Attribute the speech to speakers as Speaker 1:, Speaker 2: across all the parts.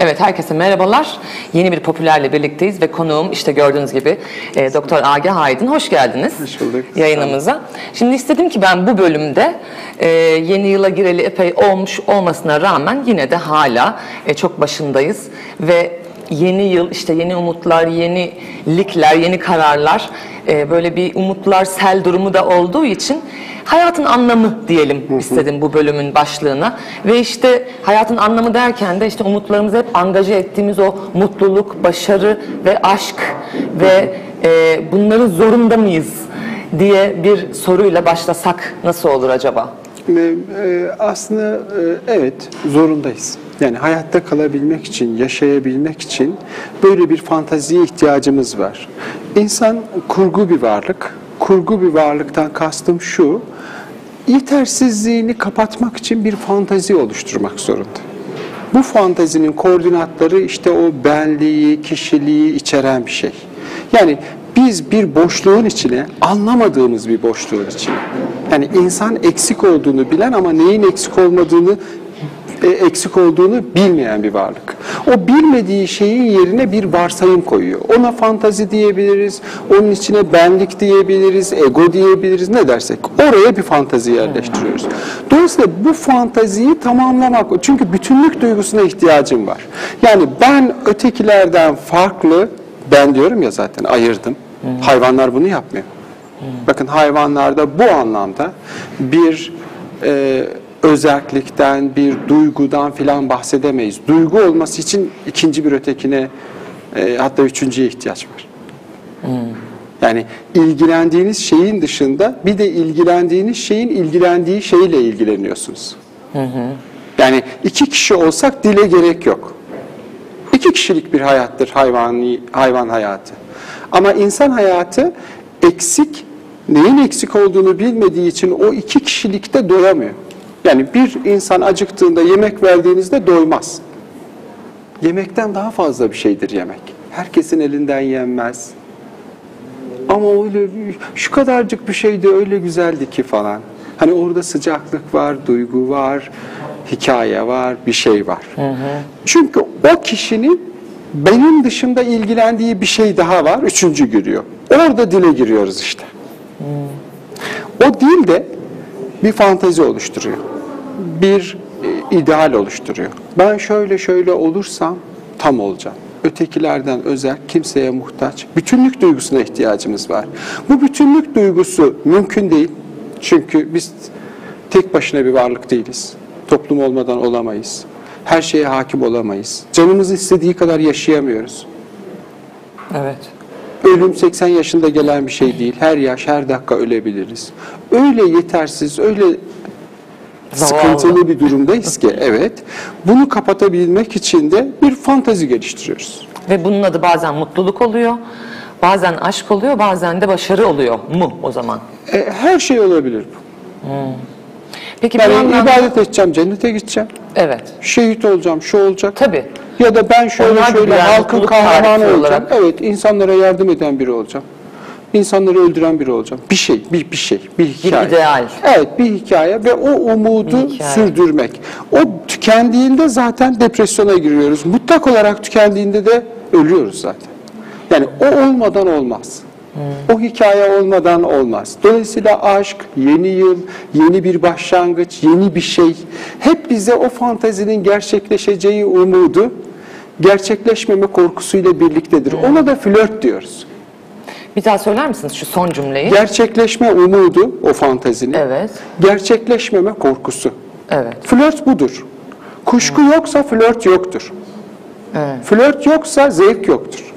Speaker 1: Evet, herkese merhabalar. Yeni bir popülerle birlikteyiz ve konuğum işte gördüğünüz gibi e, Doktor Age Aydın. Hoş geldiniz
Speaker 2: Hoş bulduk.
Speaker 1: yayınımıza. Şimdi istedim ki ben bu bölümde e, yeni yıla gireli epey olmuş olmasına rağmen yine de hala e, çok başındayız ve yeni yıl işte yeni umutlar, yenilikler, yeni kararlar e, böyle bir umutlar sel durumu da olduğu için hayatın anlamı diyelim istedim bu bölümün başlığına. Ve işte hayatın anlamı derken de işte umutlarımızı hep angaje ettiğimiz o mutluluk, başarı ve aşk ve e, bunların zorunda mıyız diye bir soruyla başlasak nasıl olur acaba?
Speaker 2: Ve, e, aslında e, evet zorundayız. Yani hayatta kalabilmek için, yaşayabilmek için böyle bir fantaziye ihtiyacımız var. İnsan kurgu bir varlık. Kurgu bir varlıktan kastım şu, yetersizliğini kapatmak için bir fantazi oluşturmak zorunda. Bu fantazinin koordinatları işte o benliği, kişiliği içeren bir şey. Yani biz bir boşluğun içine, anlamadığımız bir boşluğun içine, yani insan eksik olduğunu bilen ama neyin eksik olmadığını e, eksik olduğunu bilmeyen bir varlık. O bilmediği şeyin yerine bir varsayım koyuyor. Ona fantazi diyebiliriz, onun içine benlik diyebiliriz, ego diyebiliriz ne dersek. Oraya bir fantazi yerleştiriyoruz. Dolayısıyla bu fantaziyi tamamlamak, çünkü bütünlük duygusuna ihtiyacım var. Yani ben ötekilerden farklı, ben diyorum ya zaten ayırdım. Hayvanlar bunu yapmıyor. Bakın hayvanlarda bu anlamda bir e, özellikten, bir duygudan filan bahsedemeyiz. Duygu olması için ikinci bir ötekine e, hatta üçüncüye ihtiyaç var. Yani ilgilendiğiniz şeyin dışında bir de ilgilendiğiniz şeyin ilgilendiği şeyle ilgileniyorsunuz. Yani iki kişi olsak dile gerek yok. İki kişilik bir hayattır hayvani, hayvan hayatı. Ama insan hayatı eksik, neyin eksik olduğunu bilmediği için o iki kişilikte doyamıyor. Yani bir insan acıktığında yemek verdiğinizde doymaz. Yemekten daha fazla bir şeydir yemek. Herkesin elinden yenmez. Ama öyle şu kadarcık bir şeydi öyle güzeldi ki falan. Hani orada sıcaklık var, duygu var, hikaye var, bir şey var. Çünkü o kişinin benim dışında ilgilendiği bir şey daha var, üçüncü giriyor. Orada dile giriyoruz işte. O dil de bir fantezi oluşturuyor. Bir e, ideal oluşturuyor. Ben şöyle şöyle olursam tam olacağım. Ötekilerden özel, kimseye muhtaç. Bütünlük duygusuna ihtiyacımız var. Bu bütünlük duygusu mümkün değil. Çünkü biz tek başına bir varlık değiliz. Toplum olmadan olamayız. Her şeye hakim olamayız. Canımız istediği kadar yaşayamıyoruz.
Speaker 1: Evet.
Speaker 2: Ölüm 80 yaşında gelen bir şey değil. Her yaş, her dakika ölebiliriz. Öyle yetersiz, öyle
Speaker 1: Zavallı.
Speaker 2: sıkıntılı bir durumdayız ki evet. Bunu kapatabilmek için de bir fantazi geliştiriyoruz.
Speaker 1: Ve bunun adı bazen mutluluk oluyor, bazen aşk oluyor, bazen de başarı oluyor mu o zaman?
Speaker 2: E, her şey olabilir bu.
Speaker 1: Peki
Speaker 2: Ben
Speaker 1: bir yandan da-
Speaker 2: ibadet edeceğim, cennete gideceğim.
Speaker 1: Evet.
Speaker 2: Şehit olacağım, şu olacak.
Speaker 1: Tabii.
Speaker 2: Ya da ben şöyle
Speaker 1: Onlar
Speaker 2: şöyle halkın kahramanı olacağım.
Speaker 1: olarak.
Speaker 2: Evet, insanlara yardım eden biri olacağım. İnsanları öldüren biri olacağım. Bir şey, bir, bir şey, bir hikaye.
Speaker 1: ideal.
Speaker 2: Evet, bir hikaye ve o umudu
Speaker 1: Bir
Speaker 2: sürdürmek. O tükendiğinde zaten depresyona giriyoruz. Mutlak olarak tükendiğinde de ölüyoruz zaten. Yani o olmadan olmaz. O hikaye olmadan olmaz. Dolayısıyla aşk, yeni yıl, yeni bir başlangıç, yeni bir şey hep bize o fantazinin gerçekleşeceği umudu gerçekleşmeme korkusuyla birliktedir. Ona da flört diyoruz.
Speaker 1: Bir daha söyler misiniz şu son cümleyi?
Speaker 2: Gerçekleşme umudu o fantazinin.
Speaker 1: Evet.
Speaker 2: Gerçekleşmeme korkusu.
Speaker 1: Evet.
Speaker 2: Flört budur. Kuşku yoksa flört yoktur.
Speaker 1: Evet.
Speaker 2: Flört yoksa zevk yoktur.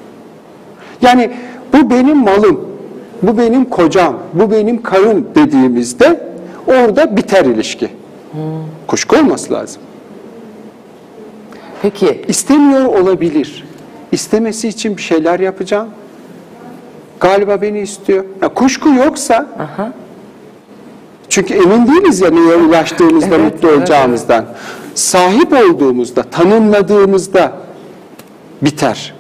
Speaker 2: Yani bu benim malım, bu benim kocam, bu benim karım dediğimizde orada biter ilişki. Kuşku olması lazım.
Speaker 1: Peki
Speaker 2: İstemiyor olabilir. İstemesi için bir şeyler yapacağım. Galiba beni istiyor. Ya kuşku yoksa çünkü emin değiliz ya neye ulaştığımızda
Speaker 1: Evet,
Speaker 2: mutlu
Speaker 1: evet,
Speaker 2: olacağımızdan. Sahip olduğumuzda, tanımladığımızda biter.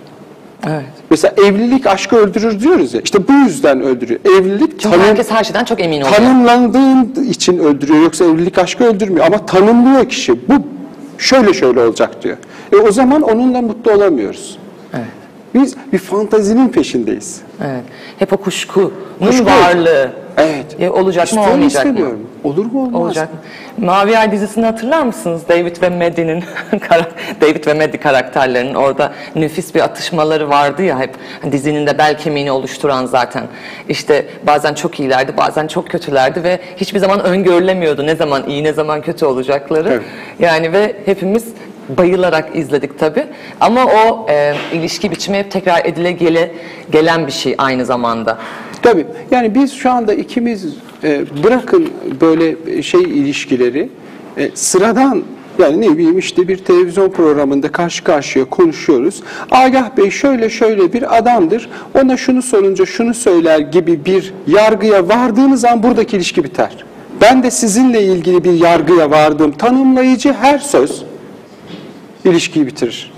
Speaker 1: evet.
Speaker 2: Mesela evlilik aşkı öldürür diyoruz ya. İşte bu yüzden öldürüyor. Evlilik
Speaker 1: Çünkü
Speaker 2: tanım,
Speaker 1: herkes her şeyden çok emin oluyor.
Speaker 2: tanımlandığın için öldürüyor. Yoksa evlilik aşkı öldürmüyor. Ama tanımlıyor kişi. Bu şöyle şöyle olacak diyor. E o zaman onunla mutlu olamıyoruz.
Speaker 1: Evet.
Speaker 2: Biz bir fantazinin peşindeyiz.
Speaker 1: Evet. Hep o kuşkunun
Speaker 2: Kuşku.
Speaker 1: varlığı.
Speaker 2: Evet.
Speaker 1: E, olacak mı olmayacak mı?
Speaker 2: Olur mu olmaz
Speaker 1: Olacak. Mavi Ay dizisini hatırlar mısınız? David ve Maddie'nin David ve Maddie karakterlerinin orada nefis bir atışmaları vardı ya hep dizinin de bel kemiğini oluşturan zaten. İşte bazen çok iyilerdi, bazen çok kötülerdi ve hiçbir zaman öngörülemiyordu ne zaman iyi, ne zaman kötü olacakları.
Speaker 2: Evet.
Speaker 1: Yani ve hepimiz bayılarak izledik tabii. Ama o e, ilişki biçimi hep tekrar edile gele, gelen bir şey aynı zamanda.
Speaker 2: Tabii. Yani biz şu anda ikimiz e, bırakın böyle şey ilişkileri e, sıradan yani ne bileyim işte bir televizyon programında karşı karşıya konuşuyoruz. Agah Bey şöyle şöyle bir adamdır. Ona şunu sorunca şunu söyler gibi bir yargıya vardığınız an buradaki ilişki biter. Ben de sizinle ilgili bir yargıya vardım. Tanımlayıcı her söz ilişkiyi bitirir.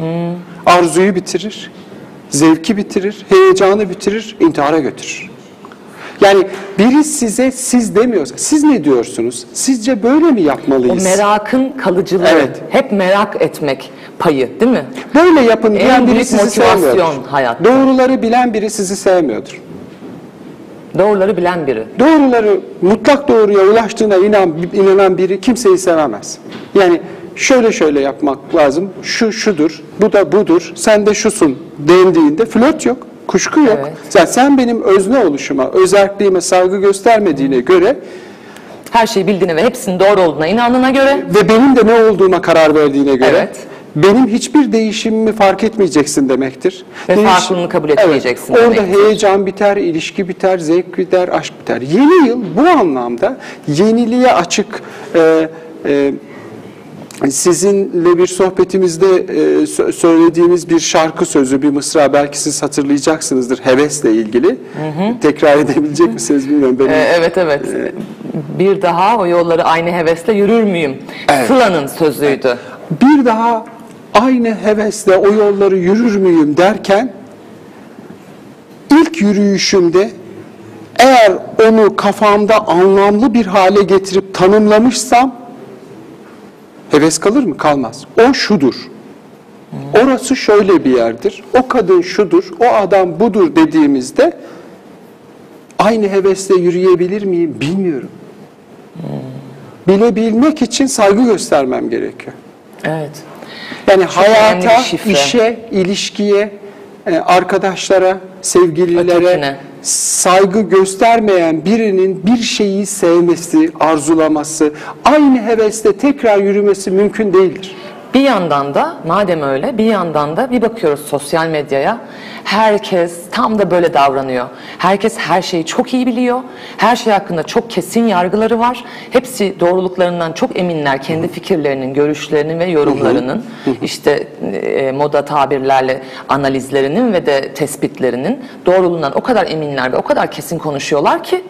Speaker 2: Arzuyu bitirir. Zevki bitirir. Heyecanı bitirir. intihara götürür. Yani biri size siz demiyorsa, siz ne diyorsunuz? Sizce böyle mi
Speaker 1: O
Speaker 2: yapmalıyız?
Speaker 1: merakın kalıcılığı,
Speaker 2: Evet.
Speaker 1: hep merak etmek payı değil mi?
Speaker 2: Böyle yapın diyen
Speaker 1: En
Speaker 2: biri sizi sevmiyordur.
Speaker 1: hayatta.
Speaker 2: Doğruları bilen biri sizi sevmiyordur.
Speaker 1: Doğruları bilen biri.
Speaker 2: Doğruları mutlak doğruya ulaştığına inan, inanan biri kimseyi sevemez. Yani şöyle şöyle yapmak lazım, şu şudur, bu da budur, sen de şusun dendiğinde flört yok, kuşku yok.
Speaker 1: Evet.
Speaker 2: Sen, sen benim özne oluşuma, özerkliğime saygı göstermediğine göre
Speaker 1: Her şeyi bildiğine ve hepsinin doğru olduğuna inandığına göre
Speaker 2: ve benim de ne olduğuma karar verdiğine göre
Speaker 1: Evet.
Speaker 2: benim hiçbir değişimimi fark etmeyeceksin demektir.
Speaker 1: Ve farklılığını kabul etmeyeceksin
Speaker 2: Evet, orada
Speaker 1: demektir.
Speaker 2: heyecan biter, ilişki biter, zevk biter, aşk biter. Yeni yıl bu anlamda yeniliğe açık e, e, sizinle bir sohbetimizde e, sö- söylediğimiz bir şarkı sözü, bir mısra belki siz hatırlayacaksınızdır hevesle ilgili. Tekrar edebilecek misiniz bilmiyorum. Benim,
Speaker 1: Ee, evet evet. Bir daha o yolları aynı hevesle yürür müyüm?
Speaker 2: Evet.
Speaker 1: Sıla'nın sözüydü.
Speaker 2: bir daha aynı hevesle o yolları yürür müyüm derken ilk yürüyüşümde eğer onu kafamda anlamlı bir hale getirip tanımlamışsam heves kalır mı? Kalmaz. O şudur. Orası şöyle bir yerdir. O kadın şudur, o adam budur dediğimizde aynı hevesle yürüyebilir miyim bilmiyorum. Bilebilmek için saygı göstermem gerekiyor.
Speaker 1: Evet.
Speaker 2: Yani
Speaker 1: Çok
Speaker 2: hayata, işe, ilişkiye, e, arkadaşlara, sevgililere
Speaker 1: Ötekine.
Speaker 2: Saygı göstermeyen birinin bir şeyi sevmesi, arzulaması, aynı hevesle tekrar yürümesi mümkün değildir.
Speaker 1: Bir yandan da madem öyle bir yandan da bir bakıyoruz sosyal medyaya herkes tam da böyle davranıyor. Herkes her şeyi çok iyi biliyor. Her şey hakkında çok kesin yargıları var. Hepsi doğruluklarından çok eminler. Kendi fikirlerinin, görüşlerinin ve yorumlarının işte e, moda tabirlerle analizlerinin ve de tespitlerinin doğruluğundan o kadar eminler ve o kadar kesin konuşuyorlar ki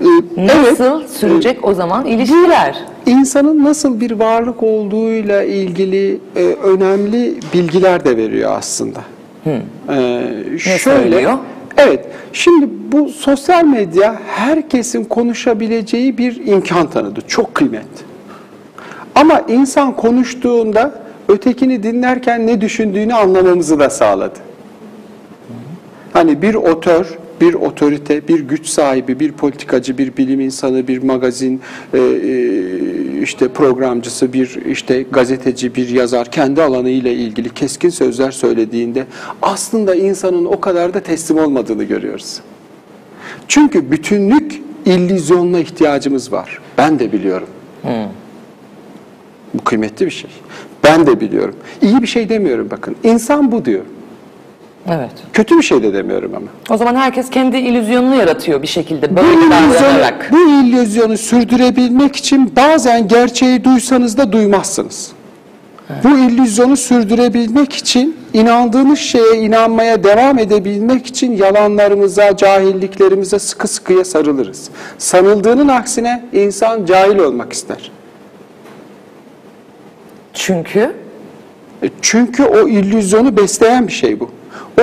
Speaker 2: Ee,
Speaker 1: nasıl sürecek o zaman ilişkiler?
Speaker 2: İnsanın nasıl bir varlık olduğuyla ilgili e, önemli bilgiler de veriyor aslında. Ee,
Speaker 1: söylüyor?
Speaker 2: Evet, şimdi bu sosyal medya herkesin konuşabileceği bir imkan tanıdı. Çok kıymetli. Ama insan konuştuğunda ötekini dinlerken ne düşündüğünü anlamamızı da sağladı. Hani bir otör, bir otorite, bir güç sahibi, bir politikacı, bir bilim insanı, bir magazin e, e, işte programcısı, bir işte gazeteci, bir yazar kendi alanı ile ilgili keskin sözler söylediğinde aslında insanın o kadar da teslim olmadığını görüyoruz. Çünkü bütünlük illüzyonuna ihtiyacımız var. Ben de biliyorum. Bu kıymetli bir şey. Ben de biliyorum. İyi bir şey demiyorum bakın. İnsan bu diyor.
Speaker 1: Evet.
Speaker 2: Kötü bir şey de demiyorum ama.
Speaker 1: O zaman herkes kendi illüzyonunu yaratıyor bir şekilde
Speaker 2: Bu
Speaker 1: böyle
Speaker 2: illüzyonu,
Speaker 1: davranarak.
Speaker 2: bu illüzyonu sürdürebilmek için bazen gerçeği duysanız da duymazsınız. Bu illüzyonu sürdürebilmek için inandığınız şeye inanmaya devam edebilmek için yalanlarımıza, cahilliklerimize sıkı sıkıya sarılırız. Sanıldığının aksine insan cahil olmak ister.
Speaker 1: Çünkü
Speaker 2: E, Çünkü o illüzyonu besleyen bir şey bu.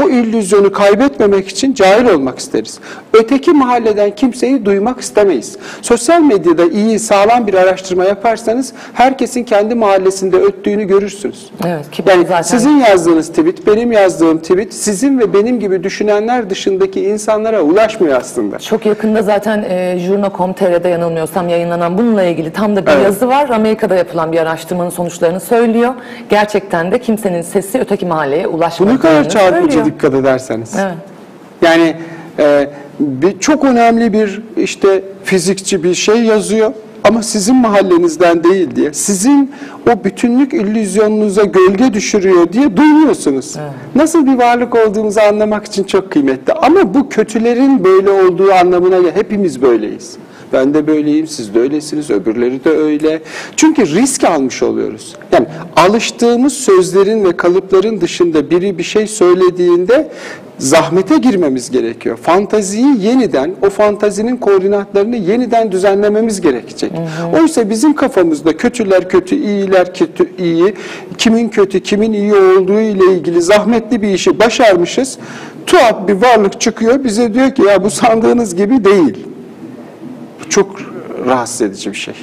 Speaker 2: O illüzyonu kaybetmemek için cahil olmak isteriz. Öteki mahalleden kimseyi duymak istemeyiz. Sosyal medyada iyi, sağlam bir araştırma yaparsanız herkesin kendi mahallesinde öttüğünü görürsünüz.
Speaker 1: Evet, ki
Speaker 2: yani
Speaker 1: zaten-
Speaker 2: sizin yazdığınız tweet, benim yazdığım tweet sizin ve benim gibi düşünenler dışındaki insanlara ulaşmıyor aslında.
Speaker 1: Çok yakında zaten e, Journa.com.tr'de yanılmıyorsam yayınlanan bununla ilgili tam da bir
Speaker 2: Evet.
Speaker 1: yazı var. Amerika'da yapılan bir araştırmanın sonuçlarını söylüyor. Gerçekten de kimsenin sesi öteki mahalleye ulaşmadığını
Speaker 2: ne kadar çarpıcı
Speaker 1: söylüyor.
Speaker 2: dikkat ederseniz.
Speaker 1: Evet.
Speaker 2: Yani e, bir, çok önemli bir işte fizikçi bir şey yazıyor ama sizin mahallenizden değil diye, sizin o bütünlük illüzyonunuza gölge düşürüyor diye duymuyorsunuz. Nasıl bir varlık olduğumuzu anlamak için çok kıymetli. Ama bu kötülerin böyle olduğu anlamına. Hepimiz böyleyiz. Ben de böyleyim, siz de öylesiniz, öbürleri de öyle. Çünkü risk almış oluyoruz. Yani alıştığımız sözlerin ve kalıpların dışında biri bir şey söylediğinde zahmete girmemiz gerekiyor. Fantaziyi yeniden, o fantazinin koordinatlarını yeniden düzenlememiz gerekecek. Oysa bizim kafamızda kötüler kötü, iyiler kötü, iyi, kimin kötü, kimin iyi olduğu ile ilgili zahmetli bir işi başarmışız. Tuhaf bir varlık çıkıyor, bize diyor ki ya bu sandığınız gibi değil. Bu çok rahatsız edici bir şey.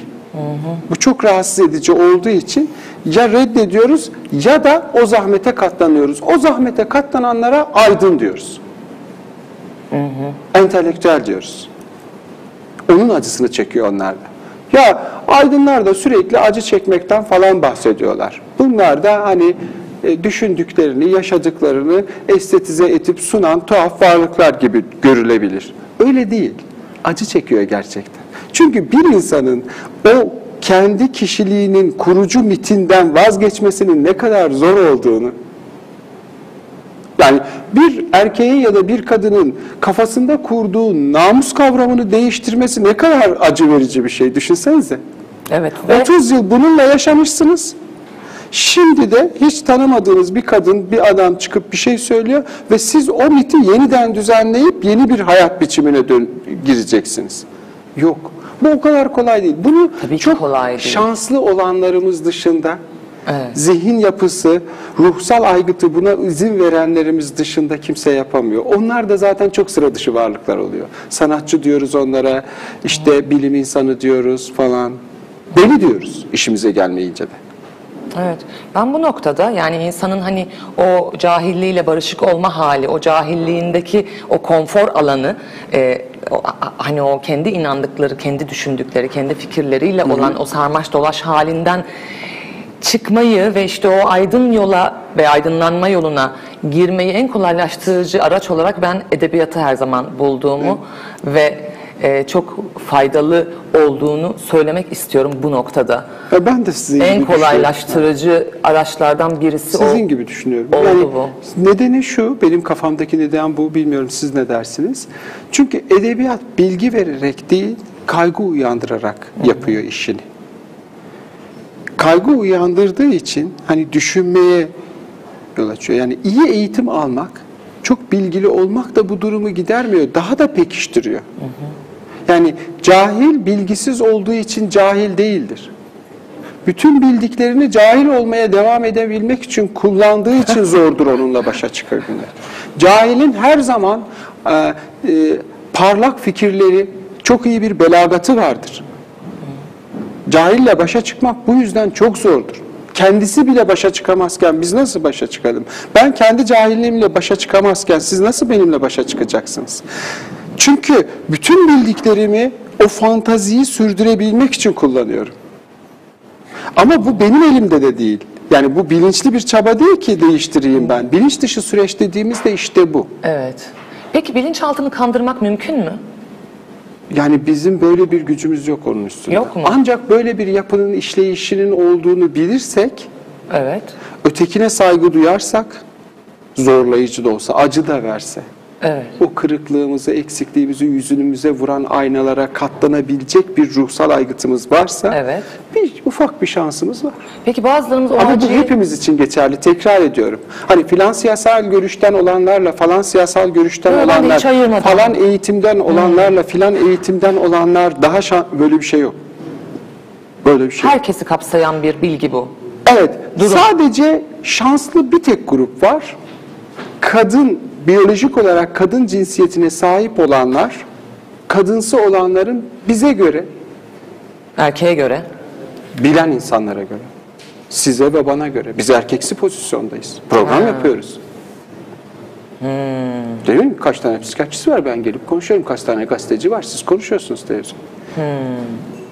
Speaker 2: Bu çok rahatsız edici olduğu için ya reddediyoruz ya da o zahmete katlanıyoruz. O zahmete katlananlara aydın diyoruz. Entelektüel diyoruz. Onun acısını çekiyor onlar da. Ya aydınlar da sürekli acı çekmekten falan bahsediyorlar. Bunlar da hani e, düşündüklerini, yaşadıklarını estetize etip sunan tuhaf varlıklar gibi görülebilir. Öyle değil. Acı çekiyor gerçekten. Çünkü bir insanın o kendi kişiliğinin kurucu mitinden vazgeçmesinin ne kadar zor olduğunu yani bir erkeğin ya da bir kadının kafasında kurduğu namus kavramını değiştirmesi ne kadar acı verici bir şey düşünsenize.
Speaker 1: Evet. Ve
Speaker 2: 30 yıl bununla yaşamışsınız. Şimdi de hiç tanımadığınız bir kadın, bir adam çıkıp bir şey söylüyor ve siz o miti yeniden düzenleyip yeni bir hayat biçimine dön gireceksiniz. Yok. Bu o kadar kolay değil. Bunu
Speaker 1: Tabii
Speaker 2: çok
Speaker 1: kolay değil.
Speaker 2: şanslı olanlarımız dışında
Speaker 1: Evet.
Speaker 2: zihin yapısı, ruhsal aygıtı buna izin verenlerimiz dışında kimse yapamıyor. Onlar da zaten çok sıra dışı varlıklar oluyor. Sanatçı diyoruz onlara, işte bilim insanı diyoruz falan. Deli diyoruz işimize gelmeyince de.
Speaker 1: Evet. Ben bu noktada yani insanın hani o cahilliğiyle barışık olma hali, o cahilliğindeki o konfor alanı, e, o, hani o kendi inandıkları, kendi düşündükleri, kendi fikirleriyle olan o sarmaş dolaş halinden çıkmayı ve işte o aydın yola ve aydınlanma yoluna girmeyi en kolaylaştırıcı araç olarak ben edebiyatı her zaman bulduğumu ve e, çok faydalı olduğunu söylemek istiyorum bu noktada.
Speaker 2: Ya ben de sizin
Speaker 1: En
Speaker 2: gibi
Speaker 1: kolaylaştırıcı araçlardan birisi.
Speaker 2: Sizin
Speaker 1: o.
Speaker 2: gibi düşünüyorum.
Speaker 1: oldu
Speaker 2: yani
Speaker 1: bu.
Speaker 2: nedeni şu, benim kafamdaki neden bu, bilmiyorum siz ne dersiniz. Çünkü edebiyat bilgi vererek değil, kaygı uyandırarak yapıyor işini. Kaygı uyandırdığı için hani düşünmeye yol açıyor. Yani iyi eğitim almak, çok bilgili olmak da bu durumu gidermiyor. Daha da pekiştiriyor. Yani cahil bilgisiz olduğu için cahil değildir. Bütün bildiklerini cahil olmaya devam edebilmek için kullandığı için zordur onunla başa çıkabilmek. Cahilin her zaman e, e, parlak fikirleri, çok iyi bir belagatı vardır. Cahille başa çıkmak bu yüzden çok zordur. Kendisi bile başa çıkamazken biz nasıl başa çıkalım? Ben kendi cahilliğimle başa çıkamazken siz nasıl benimle başa çıkacaksınız? Çünkü bütün bildiklerimi o fantaziyi sürdürebilmek için kullanıyorum. Ama bu benim elimde de değil. Yani bu bilinçli bir çaba değil ki değiştireyim ben. Bilinç dışı süreç dediğimizde işte bu.
Speaker 1: Evet. Peki bilinçaltını kandırmak mümkün mü?
Speaker 2: Yani bizim böyle bir gücümüz yok onun üstünde.
Speaker 1: Yok mu?
Speaker 2: Ancak böyle bir yapının işleyişinin olduğunu bilirsek,
Speaker 1: Evet.
Speaker 2: ötekine saygı duyarsak, zorlayıcı da olsa, acı da verse,
Speaker 1: Evet.
Speaker 2: o kırıklığımızı, eksikliğimizi yüzünümüze vuran aynalara katlanabilecek bir ruhsal aygıtımız varsa,
Speaker 1: Evet.
Speaker 2: bir ufak bir şansımız var.
Speaker 1: Peki bazılarımız o
Speaker 2: Ama bu
Speaker 1: acıyı...
Speaker 2: hepimiz için geçerli. Tekrar ediyorum. Hani filan siyasal görüşten olanlarla falan siyasal görüşten
Speaker 1: de
Speaker 2: olanlar, falan eğitimden olanlarla filan eğitimden olanlar daha şan... böyle bir şey yok. Böyle bir şey.
Speaker 1: Herkesi kapsayan bir bilgi bu.
Speaker 2: Evet.
Speaker 1: Durum.
Speaker 2: Sadece şanslı bir tek grup var. kadın, biyolojik olarak kadın cinsiyetine sahip olanlar, kadınsı olanların bize göre,
Speaker 1: Erkeğe göre.
Speaker 2: bilen insanlara göre, size ve bana göre, biz erkeksi pozisyondayız. Program yapıyoruz. Değil mi? Kaç tane psikiyatrist var ben gelip konuşuyorum. Kaç tane gazeteci var siz konuşuyorsunuz televizyonda.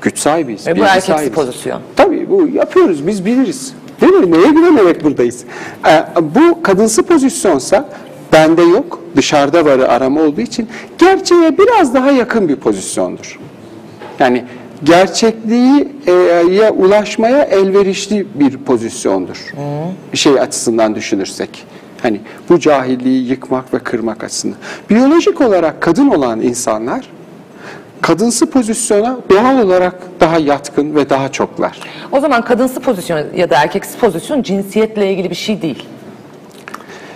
Speaker 2: Güç sahibiyiz.
Speaker 1: Ve bu erkeksi
Speaker 2: sahibiz.
Speaker 1: pozisyon.
Speaker 2: Tabii bu yapıyoruz biz biliriz. Değil mi? Neye güvenerek buradayız? Ee, bu kadınsı pozisyonsa bende yok dışarıda varı arama olduğu için gerçeğe biraz daha yakın bir pozisyondur. Yani gerçekliğe ulaşmaya elverişli bir pozisyondur. Bir şey açısından düşünürsek. Hani bu cahilliği yıkmak ve kırmak açısından. Biyolojik olarak kadın olan insanlar kadınsı pozisyona doğal olarak daha yatkın ve daha çoklar.
Speaker 1: O zaman kadınsı pozisyon ya da erkeksi pozisyon cinsiyetle ilgili bir şey değil.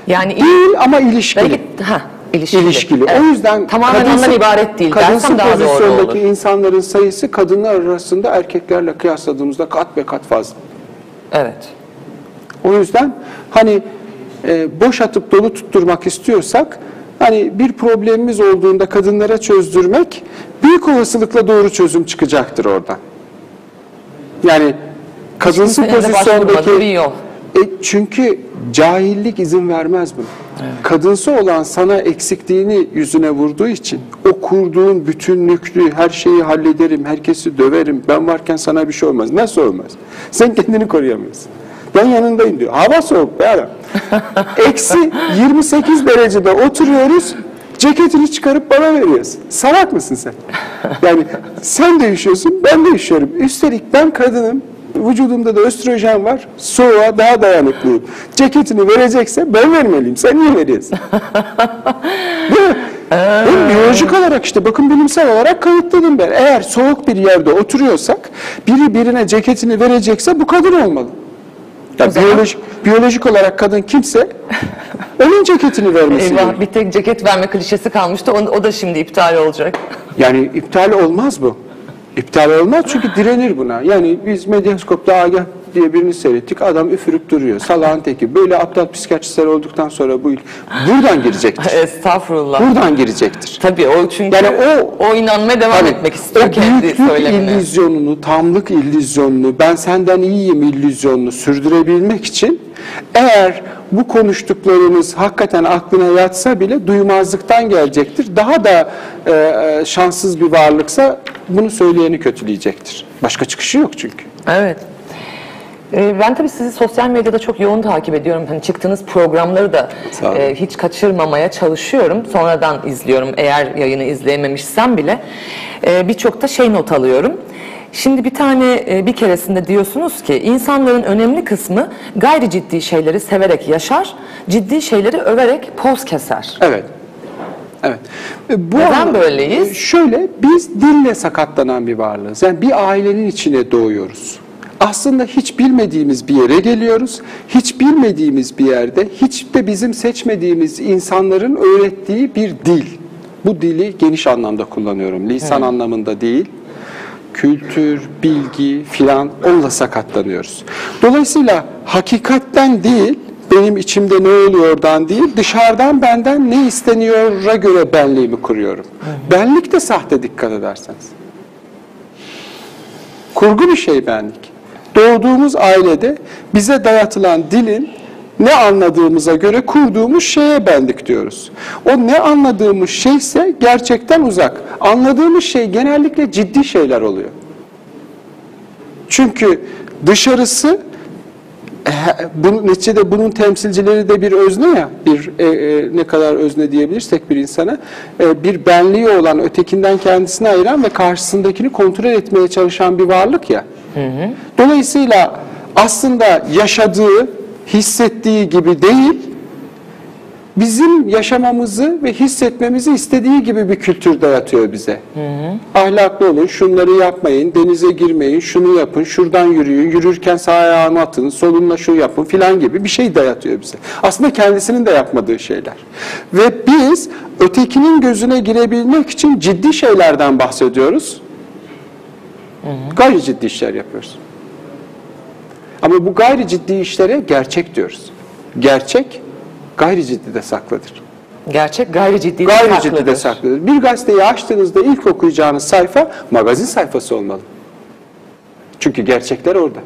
Speaker 1: Yani
Speaker 2: Değil ama ilişkili.
Speaker 1: belki ha ilişkili.
Speaker 2: İlişkili.
Speaker 1: Evet.
Speaker 2: O yüzden
Speaker 1: tamamen ondan ibaret değil
Speaker 2: kadınsı
Speaker 1: daha doğru
Speaker 2: pozisyondaki
Speaker 1: olur.
Speaker 2: insanların sayısı kadınlar arasında erkeklerle kıyasladığımızda kat be kat fazla.
Speaker 1: Evet.
Speaker 2: O yüzden hani e, boş atıp dolu tutturmak istiyorsak hani bir problemimiz olduğunda kadınlara çözdürmek büyük olasılıkla doğru çözüm çıkacaktır oradan. Yani kadınsı
Speaker 1: başvurmadığı bir
Speaker 2: pozisyondaki. E, çünkü cahillik izin vermez bunu. Kadınsı olan sana eksikliğini yüzüne vurduğu için o kurduğun bütünlüklü her şeyi hallederim, herkesi döverim, ben varken sana bir şey olmaz. Nasıl olmaz? Sen kendini koruyamıyorsun. Ben yanındayım diyor. Hava soğuk be adam. Eksi 28 derecede oturuyoruz. Ceketini çıkarıp bana veriyorsun. Salak mısın sen? Yani sen de üşüyorsun, ben de üşüyorum. Üstelik ben kadınım, vücudumda da östrojen var, soğuğa daha dayanıklıyım. Ceketini verecekse ben vermeliyim, sen niye veriyorsun? Değil mi? Hem biyolojik olarak işte bakın bilimsel olarak kanıtladım ben. Eğer soğuk bir yerde oturuyorsak biri birine ceketini verecekse bu kadın olmalı. Ya
Speaker 1: zaman-
Speaker 2: biyolojik, biyolojik olarak kadın kimse onun ceketini vermesi
Speaker 1: Eyvah bir tek ceket verme klişesi kalmıştı. O, o da şimdi iptal olacak.
Speaker 2: Yani iptal olmaz bu. İptal olmaz çünkü direnir buna. Yani biz medyaskopta Agah diye birini seyrettik. Adam üfürüp duruyor. Salağın teki. Böyle aptal psikiyatristler olduktan sonra bu il- buradan girecektir.
Speaker 1: Estağfurullah.
Speaker 2: buradan girecektir.
Speaker 1: Tabii o çünkü
Speaker 2: Yani o-
Speaker 1: o inanmaya devam
Speaker 2: Hani
Speaker 1: etmek istiyor
Speaker 2: o
Speaker 1: kendi söylemine.
Speaker 2: illüzyonunu, tamlık illüzyonunu, ben senden iyiyim illüzyonunu sürdürebilmek için eğer bu konuştuklarımız hakikaten aklına yatsa bile duymazlıktan gelecektir. Daha da e, e, şanssız bir varlıksa bunu söyleyeni kötüleyecektir. Başka çıkışı yok çünkü.
Speaker 1: Evet. Ee, Ben tabii sizi sosyal medyada çok yoğun takip ediyorum. Hani çıktığınız programları da e, hiç kaçırmamaya çalışıyorum. Sonradan izliyorum eğer yayını izleyememişsem bile. Ee, Birçok da şey not alıyorum. Şimdi bir tane e, bir keresinde diyorsunuz ki insanların önemli kısmı gayri ciddi şeyleri severek yaşar, ciddi şeyleri överek poz keser.
Speaker 2: Evet. Evet. E, Bu
Speaker 1: Neden
Speaker 2: anlam-
Speaker 1: böyleyiz?
Speaker 2: E, Şöyle biz dille sakatlanan bir varlığız. Yani bir ailenin içine doğuyoruz. Aslında hiç bilmediğimiz bir yere geliyoruz. Hiç bilmediğimiz bir yerde hiç de bizim seçmediğimiz insanların öğrettiği bir dil. Bu dili geniş anlamda kullanıyorum. Lisan anlamında değil. Kültür, bilgi filan onunla sakatlanıyoruz. Dolayısıyla hakikatten değil, benim içimde ne oluyordan değil, dışarıdan benden ne isteniyora göre benliğimi kuruyorum. Benlik de sahte dikkat ederseniz. Kurgu bir şey benlik. Doğduğumuz ailede bize dayatılan dilin ne anladığımıza göre kurduğumuz şeye bendik diyoruz. O ne anladığımız şeyse gerçekten uzak. Anladığımız şey genellikle ciddi şeyler oluyor. Çünkü dışarısı e, bunun, neticede bunun temsilcileri de bir özne ya, bir e, e, ne kadar özne diyebilirsek bir insana, e, bir benliği olan, ötekinden kendisini ayıran ve karşısındakini kontrol etmeye çalışan bir varlık ya. Dolayısıyla aslında yaşadığı, hissettiği gibi değil, bizim yaşamamızı ve hissetmemizi istediği gibi bir kültür dayatıyor bize. Ahlaklı olun, şunları yapmayın, denize girmeyin, şunu yapın, şuradan yürüyün, yürürken sağ ayağını atın, solunla şu yapın filan gibi bir şey dayatıyor bize. Aslında kendisinin de yapmadığı şeyler. Ve biz ötekinin gözüne girebilmek için ciddi şeylerden bahsediyoruz. Gayri ciddi işler yapıyoruz. Ama bu gayri ciddi işlere gerçek diyoruz. Gerçek gayri ciddi de saklıdır.
Speaker 1: Gerçek gayri ciddi
Speaker 2: Gayri ciddi de saklıdır. Bir gazeteyi açtığınızda ilk okuyacağınız sayfa magazin sayfası olmalı. Çünkü gerçekler orada.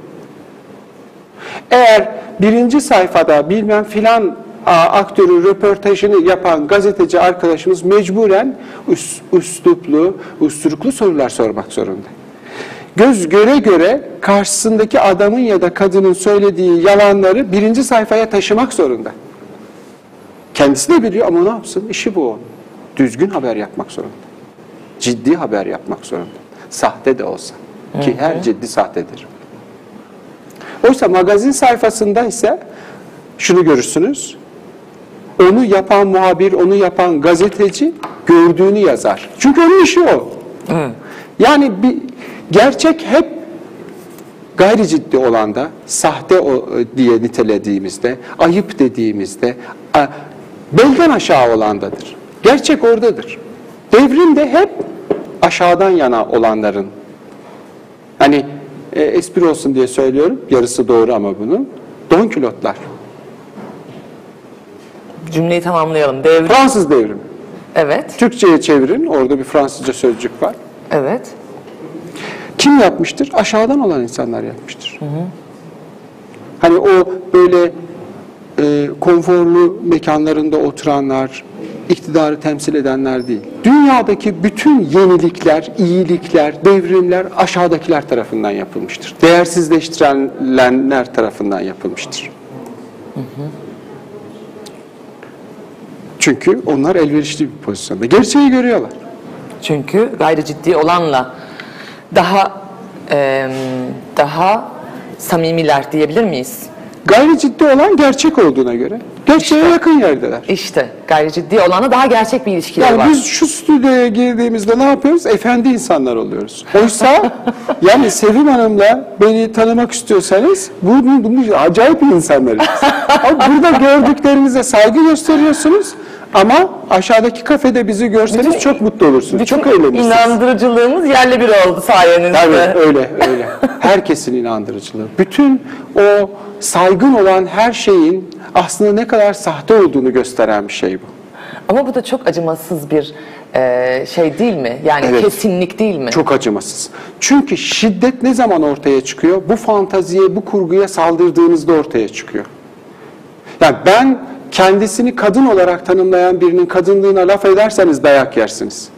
Speaker 2: Eğer birinci sayfada bilmem filan aktörün röportajını yapan gazeteci arkadaşımız mecburen üs, üsluplu, usturuklu sorular sormak zorunda. Göz göre göre karşısındaki adamın ya da kadının söylediği yalanları birinci sayfaya taşımak zorunda. Kendisi de biliyor ama ne yapsın? İşi bu onun. Düzgün haber yapmak zorunda. Ciddi haber yapmak zorunda. Sahte de olsa. Ki her ciddi sahtedir. Oysa magazin sayfasında ise şunu görürsünüz. Onu yapan muhabir, onu yapan gazeteci gördüğünü yazar. Çünkü onun işi o. Yani bir gerçek hep gayri ciddi olanda, sahte o, diye nitelediğimizde, ayıp dediğimizde, belden aşağı olandadır. Gerçek oradadır. Devrim de hep aşağıdan yana olanların. Hani e, espri olsun diye söylüyorum, yarısı doğru ama bunun. Don külotlar.
Speaker 1: Cümleyi tamamlayalım. Devrim.
Speaker 2: Fransız devrimi.
Speaker 1: Evet.
Speaker 2: Türkçe'ye çevirin, orada bir Fransızca sözcük var.
Speaker 1: Evet.
Speaker 2: Kim yapmıştır? Aşağıdan olan insanlar yapmıştır. Hani o böyle e, konforlu mekanlarında oturanlar, iktidarı temsil edenler değil. Dünyadaki bütün yenilikler, iyilikler, devrimler aşağıdakiler tarafından yapılmıştır. Değersizleştirilenler tarafından yapılmıştır. Çünkü onlar elverişli bir pozisyonda. Gerçeği görüyorlar.
Speaker 1: Çünkü gayri ciddi olanla daha em, daha samimiler diyebilir miyiz?
Speaker 2: Gayri ciddi olan gerçek olduğuna göre gerçeğe yakın yerdeler.
Speaker 1: İşte gayri ciddi olanla daha gerçek bir ilişkileri
Speaker 2: Yani
Speaker 1: var.
Speaker 2: biz şu stüdyoya girdiğimizde ne yapıyoruz? Efendi insanlar oluyoruz. Oysa yani Sevim Hanım'la beni tanımak istiyorsanız bu, bu, bu acayip insanlarız. Ama burada gördüklerinize saygı gösteriyorsunuz ama aşağıdaki kafede bizi görseniz
Speaker 1: Bütün-
Speaker 2: çok mutlu olursunuz. Çok eğlenirsiniz.
Speaker 1: inandırıcılığımız yerle bir oldu sayenizde.
Speaker 2: Tabii öyle öyle. Herkesin inandırıcılığı. Bütün o saygın olan her şeyin aslında ne kadar sahte olduğunu gösteren bir şey bu.
Speaker 1: Ama bu da çok acımasız bir e, şey değil mi? Yani
Speaker 2: Evet.
Speaker 1: kesinlik değil mi?
Speaker 2: Çok acımasız. Çünkü şiddet ne zaman ortaya çıkıyor? Bu fantaziye, bu kurguya saldırdığınızda ortaya çıkıyor. Yani ben kendisini kadın olarak tanımlayan birinin kadınlığına laf ederseniz dayak yersiniz.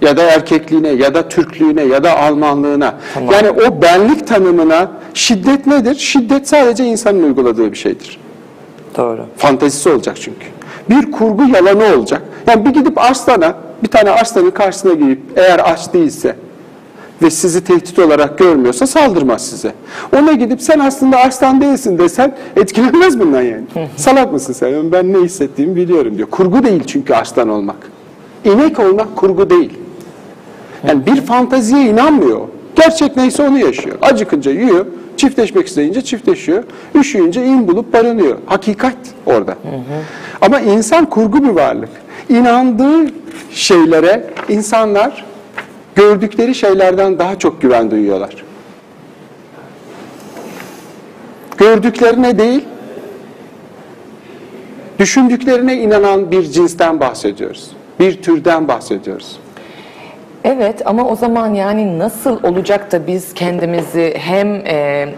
Speaker 2: Ya da erkekliğine, ya da Türklüğüne, ya da Almanlığına.
Speaker 1: Tamam.
Speaker 2: Yani o benlik tanımına şiddet nedir? Şiddet sadece insanın uyguladığı bir şeydir.
Speaker 1: Doğru.
Speaker 2: Fantezisi olacak çünkü. Bir kurgu yalanı olacak. Yani bir gidip arslana, bir tane arslanın karşısına gidip eğer aç değilse ve sizi tehdit olarak görmüyorsa saldırmaz size. Ona gidip sen aslında arslan değilsin desen etkilenmez bundan yani. Salak mısın sen? Ben ne hissettiğimi biliyorum diyor. Kurgu değil çünkü arslan olmak. İnek olmak kurgu değil. Yani bir fanteziye inanmıyor. Gerçek neyse onu yaşıyor. Acıkınca yiyor, çiftleşmek isteyince çiftleşiyor, üşüyünce in bulup barınıyor. Hakikat orada. Ama insan kurgu bir varlık. İnandığı şeylere insanlar gördükleri şeylerden daha çok güven duyuyorlar. Gördüklerine değil, düşündüklerine inanan bir cinsten bahsediyoruz. Bir türden bahsediyoruz.
Speaker 1: Evet ama o zaman yani nasıl olacak da biz kendimizi hem e,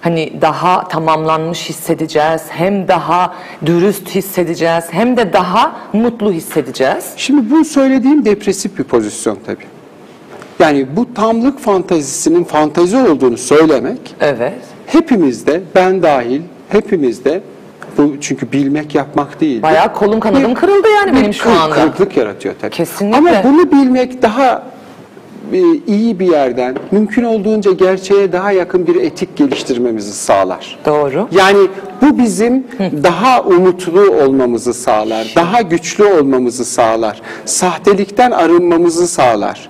Speaker 1: hani daha tamamlanmış hissedeceğiz, hem daha dürüst hissedeceğiz, hem de daha mutlu hissedeceğiz.
Speaker 2: Şimdi bu söylediğim depresif bir pozisyon tabii. Yani bu tamlık fantazisinin fantazi olduğunu söylemek
Speaker 1: Evet.
Speaker 2: hepimizde, ben dahil hepimizde bu çünkü bilmek yapmak değil.
Speaker 1: Bayağı kolum kanadım kırıldı yani benim şu anda.
Speaker 2: Kırıklık yaratıyor tabii.
Speaker 1: Kesinlikle.
Speaker 2: Ama bunu bilmek daha e, iyi bir yerden, mümkün olduğunca gerçeğe daha yakın bir etik geliştirmemizi sağlar.
Speaker 1: Doğru.
Speaker 2: Yani bu bizim daha umutlu olmamızı sağlar, daha güçlü olmamızı sağlar, sahtelikten arınmamızı sağlar.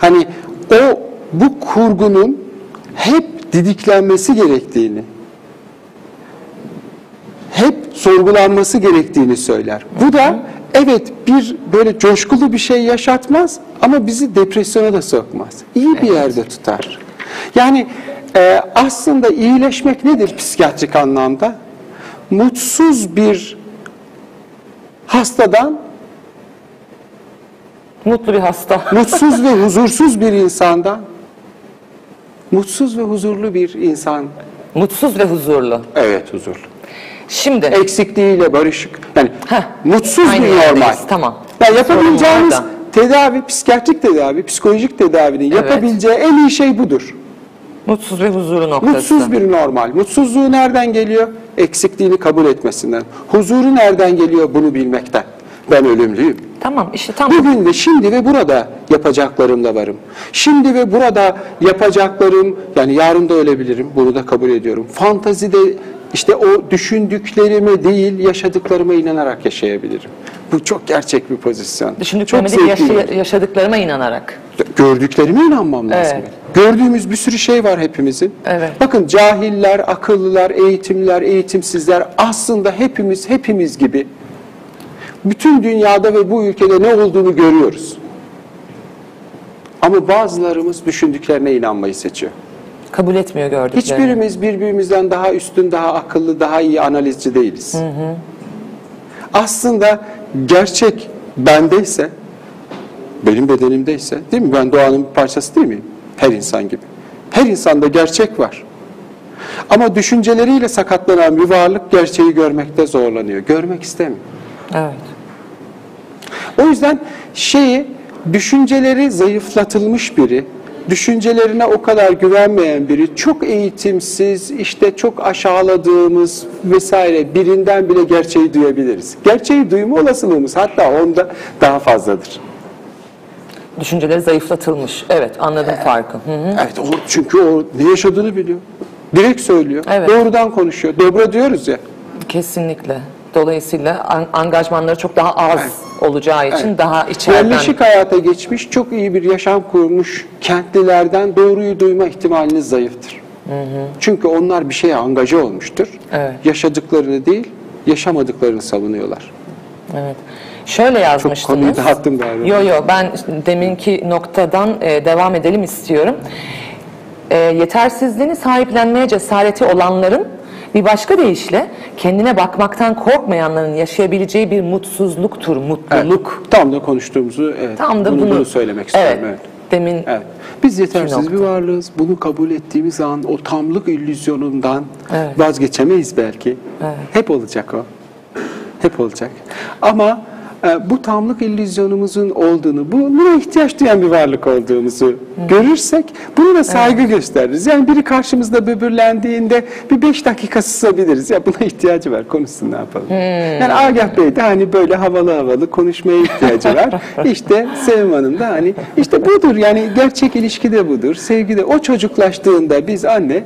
Speaker 2: Hani o bu kurgunun hep didiklenmesi gerektiğini, hep sorgulanması gerektiğini söyler. Bu da evet bir böyle coşkulu bir şey yaşatmaz ama bizi depresyona da sokmaz. İyi bir yerde tutar. Yani e, aslında iyileşmek nedir psikiyatrik anlamda? mutsuz bir hastadan
Speaker 1: Mutlu bir hasta.
Speaker 2: mutsuz ve huzursuz bir insandan mutsuz ve huzurlu bir insan.
Speaker 1: Mutsuz ve huzurlu.
Speaker 2: Evet huzurlu.
Speaker 1: Şimdi
Speaker 2: Eksikliğiyle barışık. Yani
Speaker 1: Heh,
Speaker 2: mutsuz
Speaker 1: aynı
Speaker 2: bir
Speaker 1: yerdeyiz,
Speaker 2: normal.
Speaker 1: tamam.
Speaker 2: Yani yapabileceğimiz
Speaker 1: Sorun var
Speaker 2: tedavi, psikiyatrik tedavi, psikolojik tedavinin
Speaker 1: Evet.
Speaker 2: yapabileceği en iyi şey budur.
Speaker 1: mutsuz ve huzurlu noktası.
Speaker 2: Mutsuz bir normal. Mutsuzluğu nereden geliyor? Eksikliğini kabul etmesinden. Huzuru nereden geliyor? Bunu bilmekten. Ben ölümlüyüm.
Speaker 1: Tamam işte tamam.
Speaker 2: Bugün ve şimdi ve burada yapacaklarımla varım. Şimdi ve burada yapacaklarım, yani yarın da ölebilirim, bunu da kabul ediyorum. Fantazide işte o düşündüklerime değil, yaşadıklarıma inanarak yaşayabilirim. Bu çok gerçek bir pozisyon.
Speaker 1: Düşündüklerime
Speaker 2: çok
Speaker 1: değil yaşa- yaşadıklarıma inanarak.
Speaker 2: Gördüklerime inanmam lazım.
Speaker 1: Evet.
Speaker 2: Gördüğümüz bir sürü şey var hepimizin.
Speaker 1: Evet.
Speaker 2: Bakın cahiller, akıllılar, eğitimliler, eğitimsizler aslında hepimiz hepimiz gibi bütün dünyada ve bu ülkede ne olduğunu görüyoruz. Ama bazılarımız düşündüklerine inanmayı seçiyor.
Speaker 1: Kabul etmiyor gördüklerini.
Speaker 2: Hiçbirimiz birbirimizden daha üstün, daha akıllı, daha iyi analizci değiliz. Aslında gerçek bendeyse, benim bedenimdeyse, değil mi? Ben doğanın bir parçası değil miyim? Her insan gibi. Her insanda gerçek var. Ama düşünceleriyle sakatlanan bir varlık gerçeği görmekte zorlanıyor. Görmek istemiyor.
Speaker 1: Evet.
Speaker 2: O yüzden şeyi, düşünceleri zayıflatılmış biri, düşüncelerine o kadar güvenmeyen biri, çok eğitimsiz, işte çok aşağıladığımız vesaire birinden bile gerçeği duyabiliriz. Gerçeği duyma olasılığımız hatta onda daha fazladır.
Speaker 1: Düşünceleri zayıflatılmış. Evet anladım farkı. Hı hı.
Speaker 2: Evet, o, çünkü o ne yaşadığını biliyor. Direkt söylüyor.
Speaker 1: Evet.
Speaker 2: Doğrudan konuşuyor. Dobra diyoruz ya.
Speaker 1: Kesinlikle. Dolayısıyla an- angajmanları çok daha az olacağı için
Speaker 2: Evet.
Speaker 1: daha içeriden.
Speaker 2: Yerleşik hayata geçmiş, çok iyi bir yaşam kurmuş kentlilerden doğruyu duyma ihtimaliniz zayıftır. Çünkü onlar bir şeye angaje olmuştur.
Speaker 1: Evet.
Speaker 2: Yaşadıklarını değil, yaşamadıklarını savunuyorlar.
Speaker 1: Evet. Şöyle
Speaker 2: Çok
Speaker 1: yazmıştınız.
Speaker 2: konuyu dağıttım galiba.
Speaker 1: Yo yo ben deminki noktadan e, devam edelim istiyorum. E, yetersizliğini sahiplenmeye cesareti olanların bir başka deyişle kendine bakmaktan korkmayanların yaşayabileceği bir mutsuzluktur,
Speaker 2: Evet,
Speaker 1: mutluluk.
Speaker 2: Tam da konuştuğumuzu, evet,
Speaker 1: Tam da
Speaker 2: bunu,
Speaker 1: bunu,
Speaker 2: bunu söylemek istiyorum.
Speaker 1: Evet.
Speaker 2: Evet.
Speaker 1: Demin
Speaker 2: Evet. Biz yetersiz bir varlığız. Bunu kabul ettiğimiz an o tamlık illüzyonundan
Speaker 1: Evet.
Speaker 2: vazgeçemeyiz belki.
Speaker 1: Evet.
Speaker 2: Hep olacak o. Hep olacak. Ama bu tamlık illüzyonumuzun olduğunu, buna ihtiyaç duyan bir varlık olduğumuzu görürsek bunu da saygı gösteririz. Yani biri karşımızda böbürlendiğinde bir beş dakika susabiliriz. Ya buna ihtiyacı var, konuşsun ne yapalım. Yani Agah Bey de hani böyle havalı havalı konuşmaya ihtiyacı var. İşte Sevim Hanım da hani işte budur yani gerçek ilişki de budur. Sevgi de o çocuklaştığında biz anne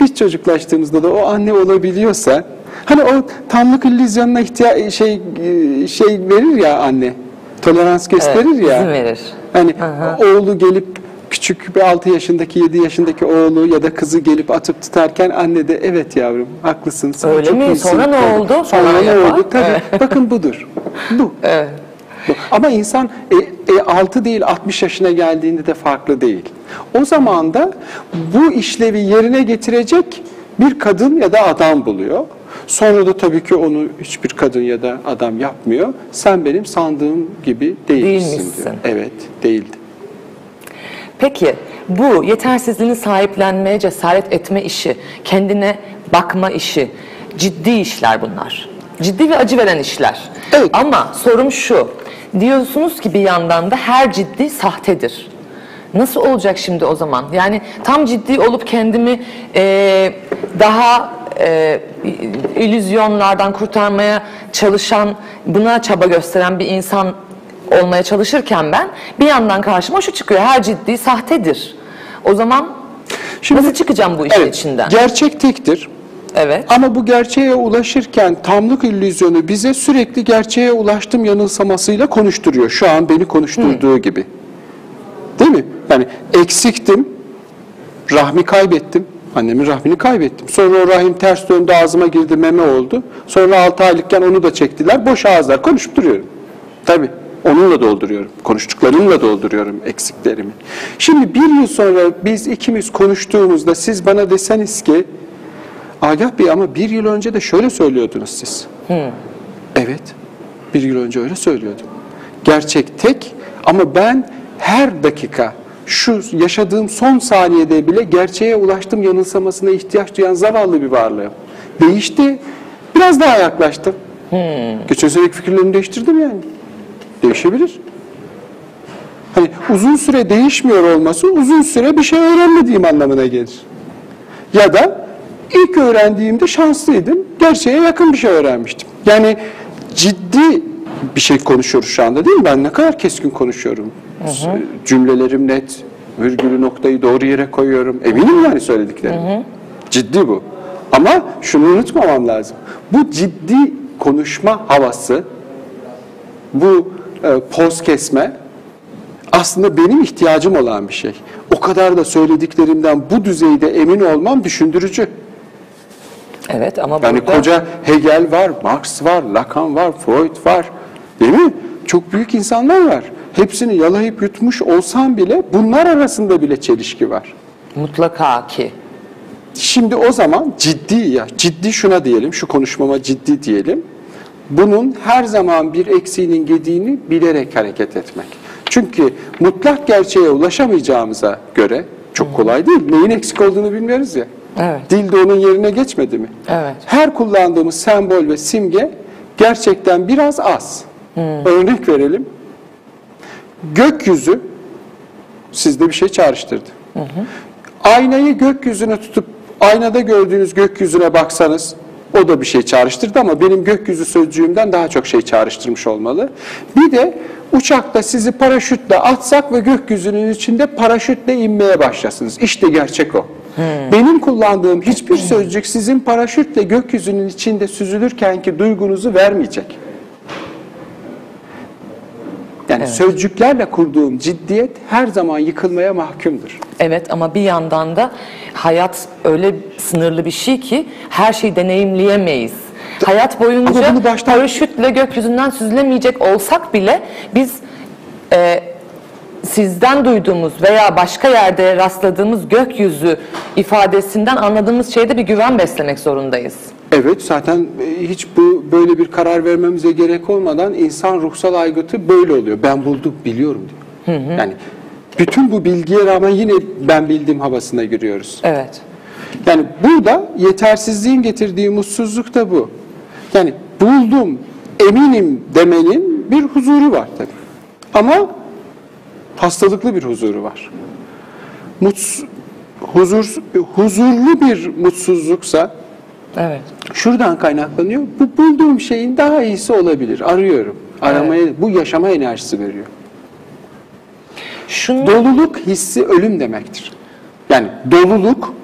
Speaker 2: biz çocuklaştığımızda da o anne olabiliyorsa hani o tamlık illüzyonuna ihtiya şey e, şey verir ya anne. Tolerans gösterir
Speaker 1: Evet,
Speaker 2: ya.
Speaker 1: verir.
Speaker 2: Hani oğlu gelip küçük bir 6 yaşındaki 7 yaşındaki oğlu ya da kızı gelip atıp tutarken anne de evet yavrum haklısın. sen
Speaker 1: Öyle
Speaker 2: çok
Speaker 1: mi?
Speaker 2: iyisin."
Speaker 1: Sonra ne oldu?
Speaker 2: Sonra ne oldu? Tabii.
Speaker 1: Evet.
Speaker 2: Bakın budur. Bu.
Speaker 1: Evet.
Speaker 2: Bu. Ama insan e, e, 6 değil 60 yaşına geldiğinde de farklı değil. O zaman da bu işlevi yerine getirecek bir kadın ya da adam buluyor. Sonra da tabii ki onu hiçbir kadın ya da adam yapmıyor. Sen benim sandığım gibi değilsin
Speaker 1: Değilmişsin.
Speaker 2: diyor. Evet, değildi.
Speaker 1: Peki bu yetersizliğini sahiplenmeye cesaret etme işi, kendine bakma işi, ciddi işler bunlar. Ciddi ve acı veren işler.
Speaker 2: Evet.
Speaker 1: Ama sorum şu, diyorsunuz ki bir yandan da her ciddi sahtedir. Nasıl olacak şimdi o zaman? Yani tam ciddi olup kendimi eee, daha eee illüzyonlardan kurtarmaya çalışan, buna çaba gösteren bir insan olmaya çalışırken ben bir yandan karşıma şu çıkıyor. Her ciddi sahtedir. O zaman nasıl çıkacağım bu işin
Speaker 2: evet,
Speaker 1: içinden?
Speaker 2: Gerçek tektir.
Speaker 1: Evet.
Speaker 2: Ama bu gerçeğe ulaşırken tamlık illüzyonu bize sürekli gerçeğe ulaştım yanılsamasıyla konuşturuyor. Şu an beni konuşturduğu gibi. Değil mi? Yani eksiktim, rahmi kaybettim. Annemin rahmini kaybettim. Sonra o rahim ters döndü ağzıma girdi meme oldu. Sonra 6 aylıkken onu da çektiler. Boş ağızlar konuşup duruyorum. Tabii. Onunla dolduruyorum. Konuştuklarımla dolduruyorum eksiklerimi. Şimdi bir yıl sonra biz ikimiz konuştuğumuzda siz bana deseniz ki Agah Bey ama bir yıl önce de şöyle söylüyordunuz siz. Evet. Bir yıl önce öyle söylüyordum. Gerçek tek ama ben her dakika şu yaşadığım son saniyede bile gerçeğe ulaştım yanılsamasına ihtiyaç duyan zavallı bir varlığım. Değişti. Biraz daha yaklaştım. Geçen seneki fikirlerimi değiştirdim yani. Değişebilir. Hani uzun süre değişmiyor olması uzun süre bir şey öğrenmediğim anlamına gelir. Ya da ilk öğrendiğimde şanslıydım. Gerçeğe yakın bir şey öğrenmiştim. Yani ciddi bir şey konuşuyoruz şu anda değil mi? Ben ne kadar keskin konuşuyorum. Cümlelerim net. Virgülü noktayı doğru yere koyuyorum. Eminim yani söylediklerim. Ciddi bu. Ama şunu unutmamam lazım. Bu ciddi konuşma havası, bu e, poz kesme aslında benim ihtiyacım olan bir şey. O kadar da söylediklerimden bu düzeyde emin olmam düşündürücü.
Speaker 1: Evet ama
Speaker 2: Yani
Speaker 1: burada
Speaker 2: koca Hegel var, Marx var, Lacan var, Freud var. Değil mi? Çok büyük insanlar var. Hepsini yalayıp yutmuş olsam bile bunlar arasında bile çelişki var.
Speaker 1: mutlaka ki
Speaker 2: Şimdi o zaman ciddi ya, ciddi şuna diyelim, şu konuşmama ciddi diyelim. Bunun her zaman bir eksiğinin gediğini bilerek hareket etmek. Çünkü mutlak gerçeğe ulaşamayacağımıza göre çok kolay değil. Neyin eksik olduğunu bilmiyoruz ya.
Speaker 1: Evet.
Speaker 2: Dil de onun yerine geçmedi mi?
Speaker 1: Evet.
Speaker 2: Her kullandığımız sembol ve simge gerçekten biraz az. Örnek verelim. Gökyüzü sizde bir şey çağrıştırdı. Aynayı gökyüzüne tutup aynada gördüğünüz gökyüzüne baksanız o da bir şey çağrıştırdı ama benim gökyüzü sözcüğümden daha çok şey çağrıştırmış olmalı. Bir de uçakta sizi paraşütle atsak ve gökyüzünün içinde paraşütle inmeye başlasınız. İşte gerçek o. Benim kullandığım hiçbir sözcük sizin paraşütle gökyüzünün içinde süzülürkenki duygunuzu vermeyecek. Yani sözcüklerle kurduğum ciddiyet her zaman yıkılmaya mahkumdur.
Speaker 1: Evet ama bir yandan da hayat öyle sınırlı bir şey ki her şeyi deneyimleyemeyiz. Hayat boyunca
Speaker 2: baştan-
Speaker 1: paraşütle gökyüzünden süzülemeyecek olsak bile biz e, sizden duyduğumuz veya başka yerde rastladığımız gökyüzü ifadesinden anladığımız şeyde bir güven beslemek zorundayız.
Speaker 2: Evet zaten e, hiç bu böyle bir karar vermemize gerek olmadan insan ruhsal aygıtı böyle oluyor. Ben buldum, biliyorum diyor. Yani bütün bu bilgiye rağmen yine ben bildiğim havasına giriyoruz.
Speaker 1: Evet.
Speaker 2: Yani burada yetersizliğin getirdiği mutsuzluk da bu. Yani buldum, eminim demenin bir huzuru var tabii. Ama hastalıklı bir huzuru var. Muts, huzur, huzurlu bir mutsuzluksa
Speaker 1: Evet.
Speaker 2: Şuradan kaynaklanıyor. Bu bulduğum şeyin daha iyisi olabilir. Arıyorum. Aramaya, bu yaşama enerjisi veriyor.
Speaker 1: Şunu
Speaker 2: Doluluk hissi ölüm demektir. Yani doluluk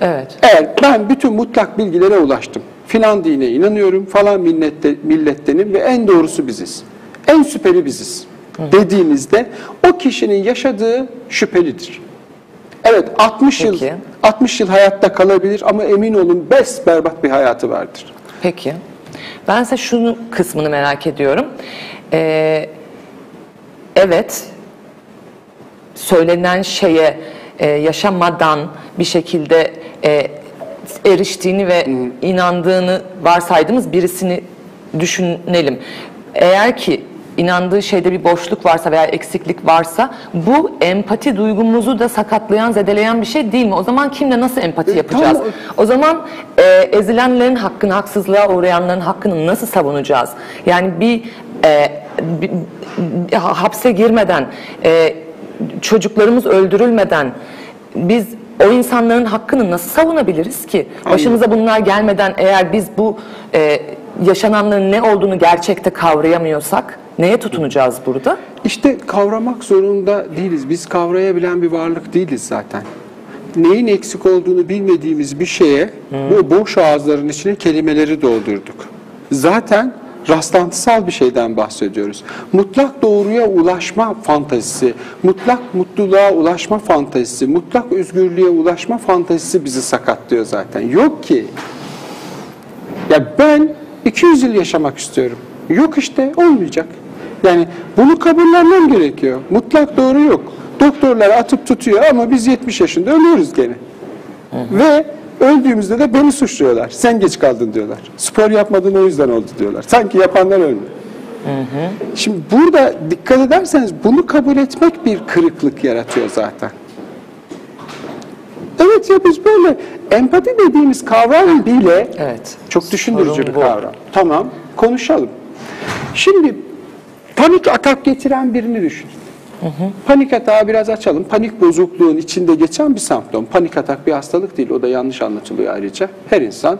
Speaker 1: evet.
Speaker 2: eğer ben bütün mutlak bilgilere ulaştım. Filan dine inanıyorum, falan millette, millettenim ve en doğrusu biziz. En süperi biziz. Dediğimizde o kişinin yaşadığı şüphelidir. Evet 60 yıl
Speaker 1: Peki.
Speaker 2: 60 yıl hayatta kalabilir ama emin olun bes berbat bir hayatı vardır.
Speaker 1: Peki. Ben ise şunu kısmını merak ediyorum. Ee, evet, söylenen şeye e, yaşamadan bir şekilde e, eriştiğini ve inandığını varsaydığımız birisini düşünelim. Eğer ki inandığı şeyde bir boşluk varsa veya eksiklik varsa bu empati duygumuzu da sakatlayan, zedeleyen bir şey değil mi? O zaman kimle nasıl empati
Speaker 2: E,
Speaker 1: yapacağız? O zaman e, ezilenlerin hakkını, haksızlığa uğrayanların hakkını nasıl savunacağız? Yani bir, e, bir- bir hapse girmeden, e, çocuklarımız öldürülmeden biz o insanların hakkını nasıl savunabiliriz ki? Başımıza bunlar gelmeden eğer biz bu e, yaşananların ne olduğunu gerçekte kavrayamıyorsak neye tutunacağız burada?
Speaker 2: İşte kavramak zorunda değiliz. Biz kavrayabilen bir varlık değiliz zaten. Neyin eksik olduğunu bilmediğimiz bir şeye bu boş ağızların içine kelimeleri doldurduk. Zaten rastlantısal bir şeyden bahsediyoruz. Mutlak doğruya ulaşma fantazisi, mutlak mutluluğa ulaşma fantazisi, mutlak özgürlüğe ulaşma fantazisi bizi sakatlıyor zaten. Yok ki. Ya ben 200 yıl yaşamak istiyorum. Yok işte olmayacak. Yani bunu kabullenmem gerekiyor. Mutlak doğru yok. Doktorlar atıp tutuyor ama biz 70 yaşında ölüyoruz gene. Ve Öldüğümüzde de beni suçluyorlar. Sen geç kaldın diyorlar. Spor yapmadın o yüzden oldu diyorlar. Sanki yapanlar ölmüyor. Şimdi burada dikkat ederseniz bunu kabul etmek bir kırıklık yaratıyor zaten. Evet ya biz böyle empati dediğimiz kavram bile
Speaker 1: Evet.
Speaker 2: çok düşündürücü bir kavram. Tamam konuşalım. Şimdi panik atak getiren birini düşün. Panik atağı biraz açalım. Panik bozukluğun içinde geçen bir semptom. Panik atak bir hastalık değil. O da yanlış anlatılıyor ayrıca. Her insan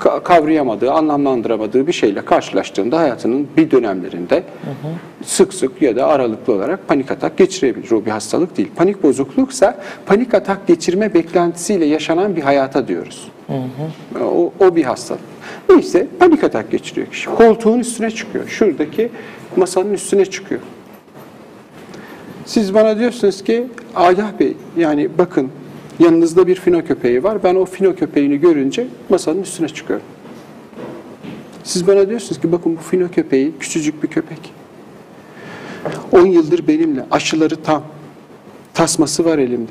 Speaker 2: ka- kavrayamadığı, anlamlandıramadığı bir şeyle karşılaştığında hayatının bir dönemlerinde sık sık ya da aralıklı olarak panik atak geçirebilir. O bir hastalık değil. Panik bozukluksa panik atak geçirme beklentisiyle yaşanan bir hayata diyoruz. O, o bir hastalık. Neyse panik atak geçiriyor kişi. Koltuğun üstüne çıkıyor. Şuradaki masanın üstüne çıkıyor. Siz bana diyorsunuz ki Agah Bey yani bakın yanınızda bir fino köpeği var. Ben o fino köpeğini görünce masanın üstüne çıkıyorum. Siz bana diyorsunuz ki bakın bu fino köpeği küçücük bir köpek. 10 yıldır benimle aşıları tam. Tasması var elimde.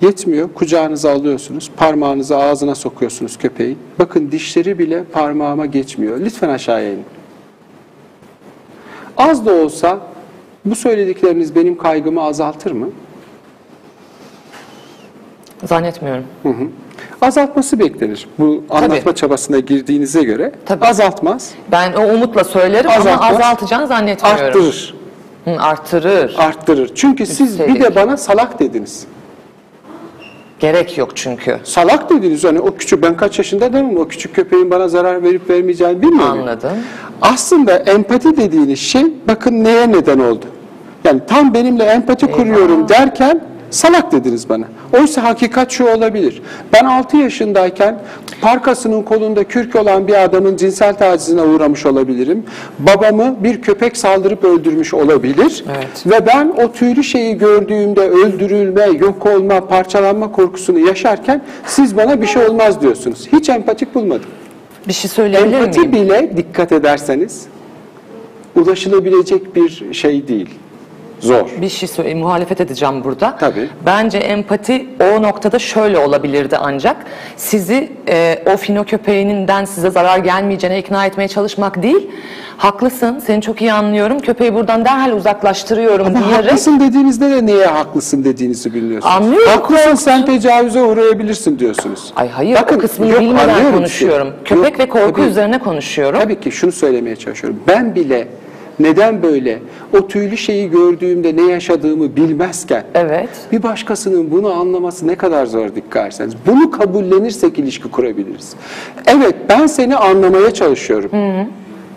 Speaker 2: Yetmiyor. Kucağınıza alıyorsunuz. Parmağınızı ağzına sokuyorsunuz köpeğin. Bakın dişleri bile parmağıma geçmiyor. Lütfen aşağıya inin. Az da olsa bu söyledikleriniz benim kaygımı azaltır mı?
Speaker 1: Zannetmiyorum.
Speaker 2: Hı hı. Azaltması beklenir. Bu anlatma çabasına girdiğinize göre
Speaker 1: Tabii.
Speaker 2: azaltmaz,
Speaker 1: Ben o umutla söylerim
Speaker 2: Azaltmaz.
Speaker 1: ama azaltacağını zannetmiyorum.
Speaker 2: arttırır.
Speaker 1: Hı, arttırır.
Speaker 2: Arttırır. Çünkü siz bir
Speaker 1: Üstelik.
Speaker 2: de bana salak dediniz.
Speaker 1: Gerek yok çünkü.
Speaker 2: Salak dediniz. Hani o küçük ben kaç yaşında demem o küçük köpeğin bana zarar verip vermeyeceğini bilmiyorum.
Speaker 1: Anladım.
Speaker 2: Aslında empati dediğiniz şey bakın neye neden oldu. Yani tam benimle empati kuruyorum derken salak dediniz bana. Oysa hakikat şu olabilir. Ben 6 yaşındayken parkasının kolunda kürk olan bir adamın cinsel tacizine uğramış olabilirim. Babamı bir köpek saldırıp öldürmüş olabilir.
Speaker 1: Evet.
Speaker 2: Ve ben o tüylü şeyi gördüğümde öldürülme, yok olma, parçalanma korkusunu yaşarken siz bana bir şey olmaz diyorsunuz. Hiç empatik bulmadım.
Speaker 1: Bir şey söyleyebilir
Speaker 2: Empati
Speaker 1: miyim?
Speaker 2: bile dikkat ederseniz ulaşılabilecek bir şey değil. Zor.
Speaker 1: Bir şey söyleyeyim, muhalefet edeceğim burada.
Speaker 2: Tabii.
Speaker 1: Bence empati o noktada şöyle olabilirdi ancak sizi e, o fino köpeğinden size zarar gelmeyeceğine ikna etmeye çalışmak değil. Haklısın, seni çok iyi anlıyorum. Köpeği buradan derhal uzaklaştırıyorum
Speaker 2: Ama
Speaker 1: diyerek.
Speaker 2: haklısın dediğinizde de niye haklısın dediğinizi biliyorsunuz.
Speaker 1: Anlıyorum.
Speaker 2: Haklısın sen tecavüze uğrayabilirsin diyorsunuz.
Speaker 1: Ay hayır,
Speaker 2: Bakın,
Speaker 1: o kısmını
Speaker 2: yok,
Speaker 1: bilmeden
Speaker 2: anlıyorum
Speaker 1: konuşuyorum.
Speaker 2: sizi.
Speaker 1: Köpek
Speaker 2: Yok,
Speaker 1: ve korku
Speaker 2: tabii.
Speaker 1: üzerine konuşuyorum.
Speaker 2: Tabii ki şunu söylemeye çalışıyorum. Ben bile neden böyle o tüylü şeyi gördüğümde ne yaşadığımı bilmezken
Speaker 1: Evet.
Speaker 2: bir başkasının bunu anlaması ne kadar zor dikkat etseniz. Bunu kabullenirsek ilişki kurabiliriz. Evet ben seni anlamaya çalışıyorum.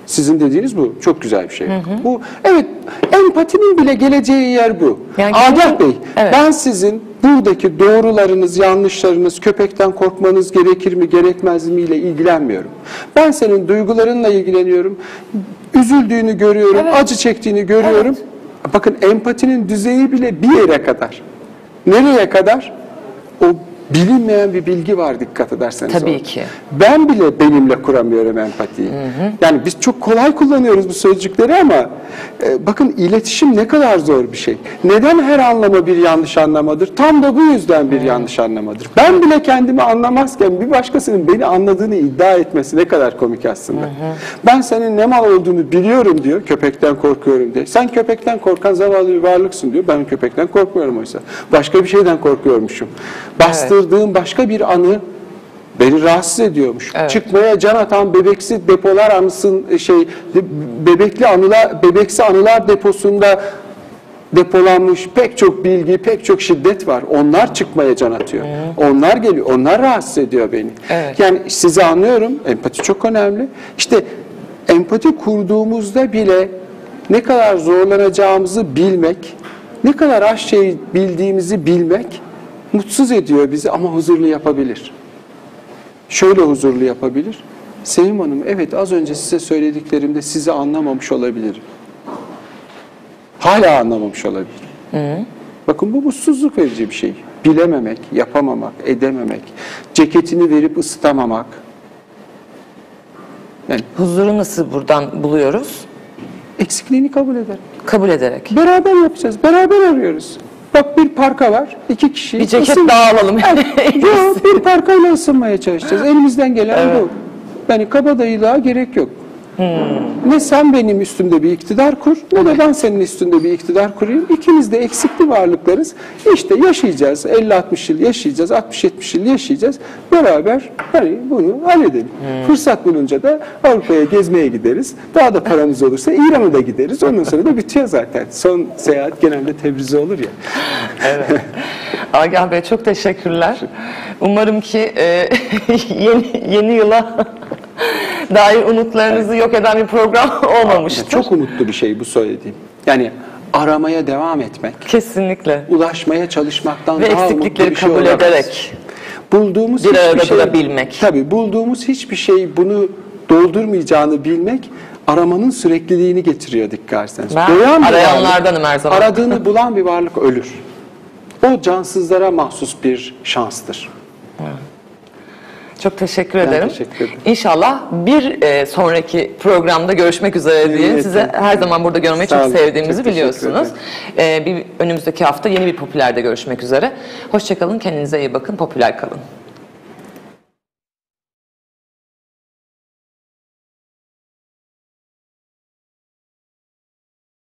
Speaker 2: Sizin dediğiniz bu. Çok güzel bir şey. Bu evet empatinin bile geleceği yer bu.
Speaker 1: Yani
Speaker 2: Agah Bey
Speaker 1: Evet.
Speaker 2: ben sizin buradaki doğrularınız, yanlışlarınız, köpekten korkmanız gerekir mi, gerekmez mi ile ilgilenmiyorum. Ben senin duygularınla ilgileniyorum. Üzüldüğünü görüyorum,
Speaker 1: Evet.
Speaker 2: acı çektiğini görüyorum. Bakın empatinin düzeyi bile bir yere kadar. Nereye kadar? O bilinmeyen bir bilgi var dikkat ederseniz.
Speaker 1: Tabii
Speaker 2: orada.
Speaker 1: ki.
Speaker 2: Ben bile benimle kuramıyorum empatiyi. Yani biz çok kolay kullanıyoruz bu sözcükleri ama e, bakın iletişim ne kadar zor bir şey. Neden her anlama bir yanlış anlamadır? Tam da bu yüzden bir yanlış anlamadır. Ben bile kendimi anlamazken bir başkasının beni anladığını iddia etmesi ne kadar komik aslında. Ben senin ne mal olduğunu biliyorum diyor. Köpekten korkuyorum diye. Sen köpekten korkan zavallı bir varlıksın diyor. Ben köpekten korkmuyorum oysa. Başka bir şeyden korkuyormuşum. Bastırdığım başka bir anı beni rahatsız ediyormuş.
Speaker 1: Evet.
Speaker 2: Çıkmaya can atan bebeksi depolar anısın şey de- bebekli anılar bebeksi anılar deposunda depolanmış pek çok bilgi, pek çok şiddet var. Onlar çıkmaya can atıyor. Onlar geliyor. Onlar rahatsız ediyor beni.
Speaker 1: Evet.
Speaker 2: Yani sizi anlıyorum. Empati çok önemli. İşte empati kurduğumuzda bile ne kadar zorlanacağımızı bilmek, ne kadar az şey bildiğimizi bilmek mutsuz ediyor bizi ama huzurlu yapabilir. Şöyle huzurlu yapabilir. Sevim Hanım, evet az önce size söylediklerimde sizi anlamamış olabilirim. Hala anlamamış olabilirim. Bakın bu mutsuzluk verici bir şey. Bilememek, yapamamak, edememek, ceketini verip ısıtamamak. Yani
Speaker 1: Huzuru nasıl buradan buluyoruz?
Speaker 2: eksikliğini kabul eder.
Speaker 1: Kabul ederek.
Speaker 2: Beraber yapacağız, beraber arıyoruz. Bak bir parka var, iki kişi.
Speaker 1: Bir ceket
Speaker 2: ısın-
Speaker 1: daha alalım.
Speaker 2: Yok, bir parkayla ısınmaya çalışacağız. Elimizden gelen bu. Yani kabadayılığa gerek yok. Ne sen benim üstümde bir iktidar kur, ne de ben senin üstünde bir iktidar kurayım. İkimiz de eksikli varlıklarız. İşte yaşayacağız, 50-60 yıl yaşayacağız, 60-70 yıl yaşayacağız. Beraber hani bunu halledelim. Fırsat bulunca da Avrupa'ya gezmeye gideriz. Daha da paramız olursa İran'a da gideriz. Ondan sonra da bitiyor zaten. Son seyahat genelde Tebriz'e olur ya.
Speaker 1: Agah Bey çok teşekkürler. Umarım ki e, yeni, yeni yıla dair umutlarınızı yok eden bir program olmamıştır.
Speaker 2: Çok umutlu bir şey bu söylediğim. Yani aramaya devam etmek,
Speaker 1: Kesinlikle.
Speaker 2: ulaşmaya çalışmaktan
Speaker 1: Ve
Speaker 2: daha umutlu bir şey
Speaker 1: kabul
Speaker 2: olamaz.
Speaker 1: ederek.
Speaker 2: bulduğumuz
Speaker 1: bir
Speaker 2: hiçbir
Speaker 1: arada
Speaker 2: şey,
Speaker 1: durabilmek.
Speaker 2: Tabii bulduğumuz hiçbir şey bunu doldurmayacağını bilmek aramanın sürekliliğini getiriyor dikkat ederseniz.
Speaker 1: Ben
Speaker 2: Doyan bir
Speaker 1: arayanlardanım her zaman.
Speaker 2: Aradığını bulan bir varlık ölür. O cansızlara mahsus bir şanstır.
Speaker 1: Çok teşekkür
Speaker 2: Ben
Speaker 1: ederim.
Speaker 2: teşekkür ederim.
Speaker 1: İnşallah bir e, sonraki programda görüşmek üzere diye size her zaman burada görmeyi
Speaker 2: Sağ
Speaker 1: çok
Speaker 2: olun.
Speaker 1: sevdiğimizi
Speaker 2: Çok
Speaker 1: biliyorsunuz. E, bir önümüzdeki hafta yeni bir popülerde görüşmek üzere. Hoşçakalın, kendinize iyi bakın, popüler kalın.